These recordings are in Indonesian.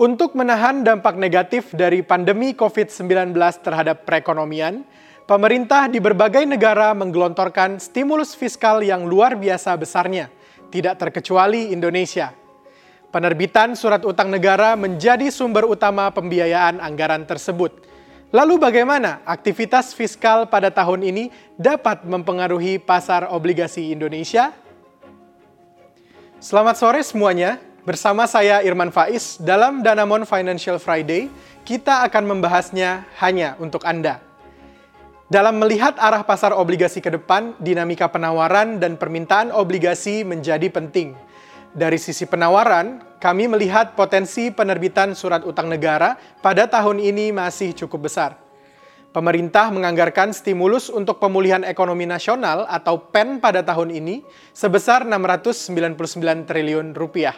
Untuk menahan dampak negatif dari pandemi COVID-19 terhadap perekonomian, pemerintah di berbagai negara menggelontorkan stimulus fiskal yang luar biasa besarnya, tidak terkecuali Indonesia. Penerbitan surat utang negara menjadi sumber utama pembiayaan anggaran tersebut. Lalu bagaimana aktivitas fiskal pada tahun ini dapat mempengaruhi pasar obligasi Indonesia? Selamat sore semuanya. Bersama saya Irman Faiz dalam Danamon Financial Friday, kita akan membahasnya hanya untuk Anda. Dalam melihat arah pasar obligasi ke depan, dinamika penawaran dan permintaan obligasi menjadi penting. Dari sisi penawaran, kami melihat potensi penerbitan surat utang negara pada tahun ini masih cukup besar. Pemerintah menganggarkan stimulus untuk pemulihan ekonomi nasional atau PEN pada tahun ini sebesar 699 triliun rupiah.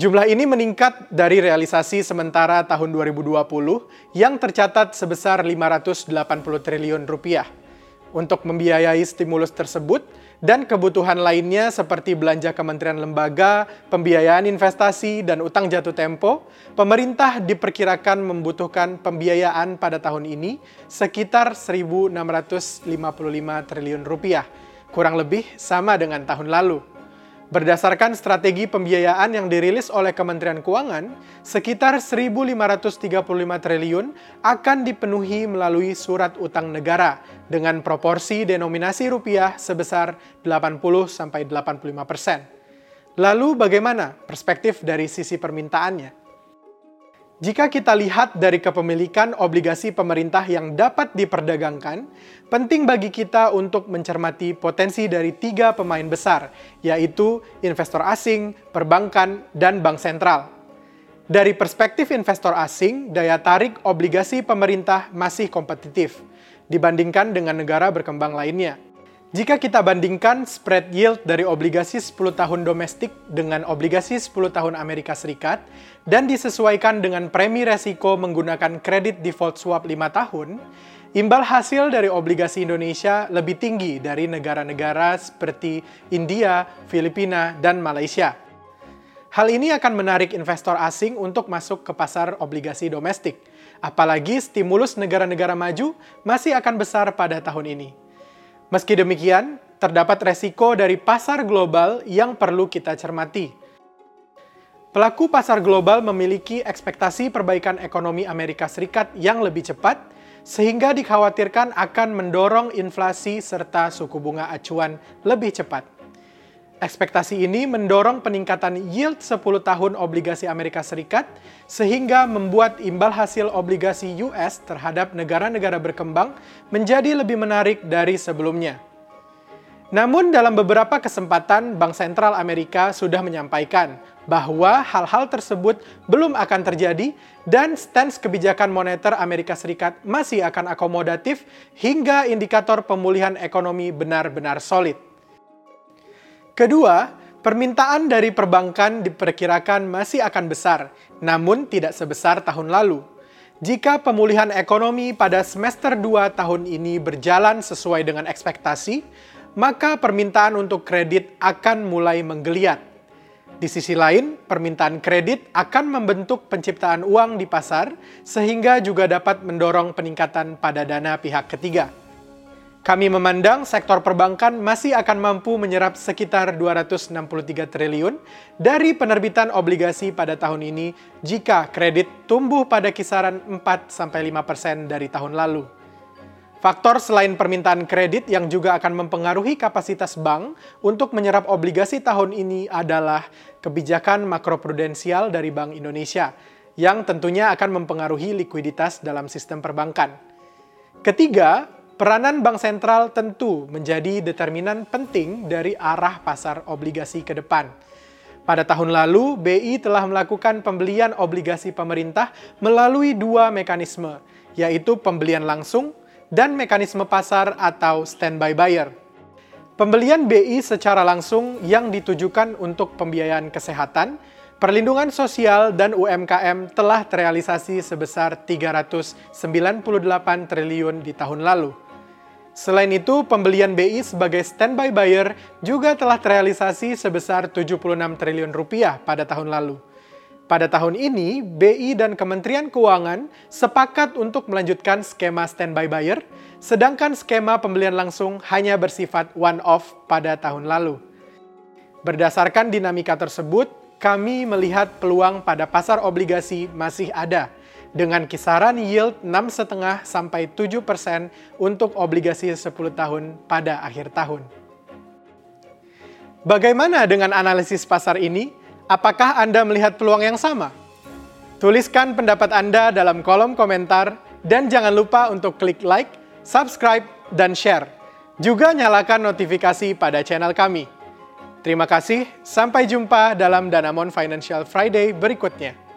Jumlah ini meningkat dari realisasi sementara tahun 2020 yang tercatat sebesar 580 triliun rupiah. Untuk membiayai stimulus tersebut, dan kebutuhan lainnya seperti belanja kementerian lembaga, pembiayaan investasi, dan utang jatuh tempo, pemerintah diperkirakan membutuhkan pembiayaan pada tahun ini sekitar 1.655 triliun rupiah, kurang lebih sama dengan tahun lalu. Berdasarkan strategi pembiayaan yang dirilis oleh Kementerian Keuangan, sekitar 1.535 triliun akan dipenuhi melalui surat utang negara dengan proporsi denominasi rupiah sebesar 80-85 persen. Lalu bagaimana perspektif dari sisi permintaannya? Jika kita lihat dari kepemilikan obligasi pemerintah yang dapat diperdagangkan, penting bagi kita untuk mencermati potensi dari tiga pemain besar, yaitu investor asing, perbankan, dan bank sentral. Dari perspektif investor asing, daya tarik obligasi pemerintah masih kompetitif dibandingkan dengan negara berkembang lainnya. Jika kita bandingkan spread yield dari obligasi 10 tahun domestik dengan obligasi 10 tahun Amerika Serikat dan disesuaikan dengan premi resiko menggunakan kredit default swap 5 tahun, imbal hasil dari obligasi Indonesia lebih tinggi dari negara-negara seperti India, Filipina, dan Malaysia. Hal ini akan menarik investor asing untuk masuk ke pasar obligasi domestik, apalagi stimulus negara-negara maju masih akan besar pada tahun ini. Meski demikian, terdapat resiko dari pasar global yang perlu kita cermati. Pelaku pasar global memiliki ekspektasi perbaikan ekonomi Amerika Serikat yang lebih cepat, sehingga dikhawatirkan akan mendorong inflasi serta suku bunga acuan lebih cepat. Ekspektasi ini mendorong peningkatan yield 10 tahun obligasi Amerika Serikat sehingga membuat imbal hasil obligasi US terhadap negara-negara berkembang menjadi lebih menarik dari sebelumnya. Namun dalam beberapa kesempatan Bank Sentral Amerika sudah menyampaikan bahwa hal-hal tersebut belum akan terjadi dan stance kebijakan moneter Amerika Serikat masih akan akomodatif hingga indikator pemulihan ekonomi benar-benar solid. Kedua, permintaan dari perbankan diperkirakan masih akan besar, namun tidak sebesar tahun lalu. Jika pemulihan ekonomi pada semester 2 tahun ini berjalan sesuai dengan ekspektasi, maka permintaan untuk kredit akan mulai menggeliat. Di sisi lain, permintaan kredit akan membentuk penciptaan uang di pasar, sehingga juga dapat mendorong peningkatan pada dana pihak ketiga. Kami memandang sektor perbankan masih akan mampu menyerap sekitar 263 triliun dari penerbitan obligasi pada tahun ini jika kredit tumbuh pada kisaran 4-5% dari tahun lalu. Faktor selain permintaan kredit yang juga akan mempengaruhi kapasitas bank untuk menyerap obligasi tahun ini adalah kebijakan makroprudensial dari Bank Indonesia yang tentunya akan mempengaruhi likuiditas dalam sistem perbankan. Ketiga, Peranan bank sentral tentu menjadi determinan penting dari arah pasar obligasi ke depan. Pada tahun lalu, BI telah melakukan pembelian obligasi pemerintah melalui dua mekanisme, yaitu pembelian langsung dan mekanisme pasar atau standby buyer. Pembelian BI secara langsung yang ditujukan untuk pembiayaan kesehatan, perlindungan sosial, dan UMKM telah terrealisasi sebesar 398 triliun di tahun lalu. Selain itu, pembelian BI sebagai standby buyer juga telah terrealisasi sebesar 76 triliun rupiah pada tahun lalu. Pada tahun ini, BI dan Kementerian Keuangan sepakat untuk melanjutkan skema standby buyer, sedangkan skema pembelian langsung hanya bersifat one-off pada tahun lalu. Berdasarkan dinamika tersebut, kami melihat peluang pada pasar obligasi masih ada, dengan kisaran yield 6,5 sampai 7 persen untuk obligasi 10 tahun pada akhir tahun. Bagaimana dengan analisis pasar ini? Apakah Anda melihat peluang yang sama? Tuliskan pendapat Anda dalam kolom komentar dan jangan lupa untuk klik like, subscribe, dan share. Juga nyalakan notifikasi pada channel kami. Terima kasih, sampai jumpa dalam Danamon Financial Friday berikutnya.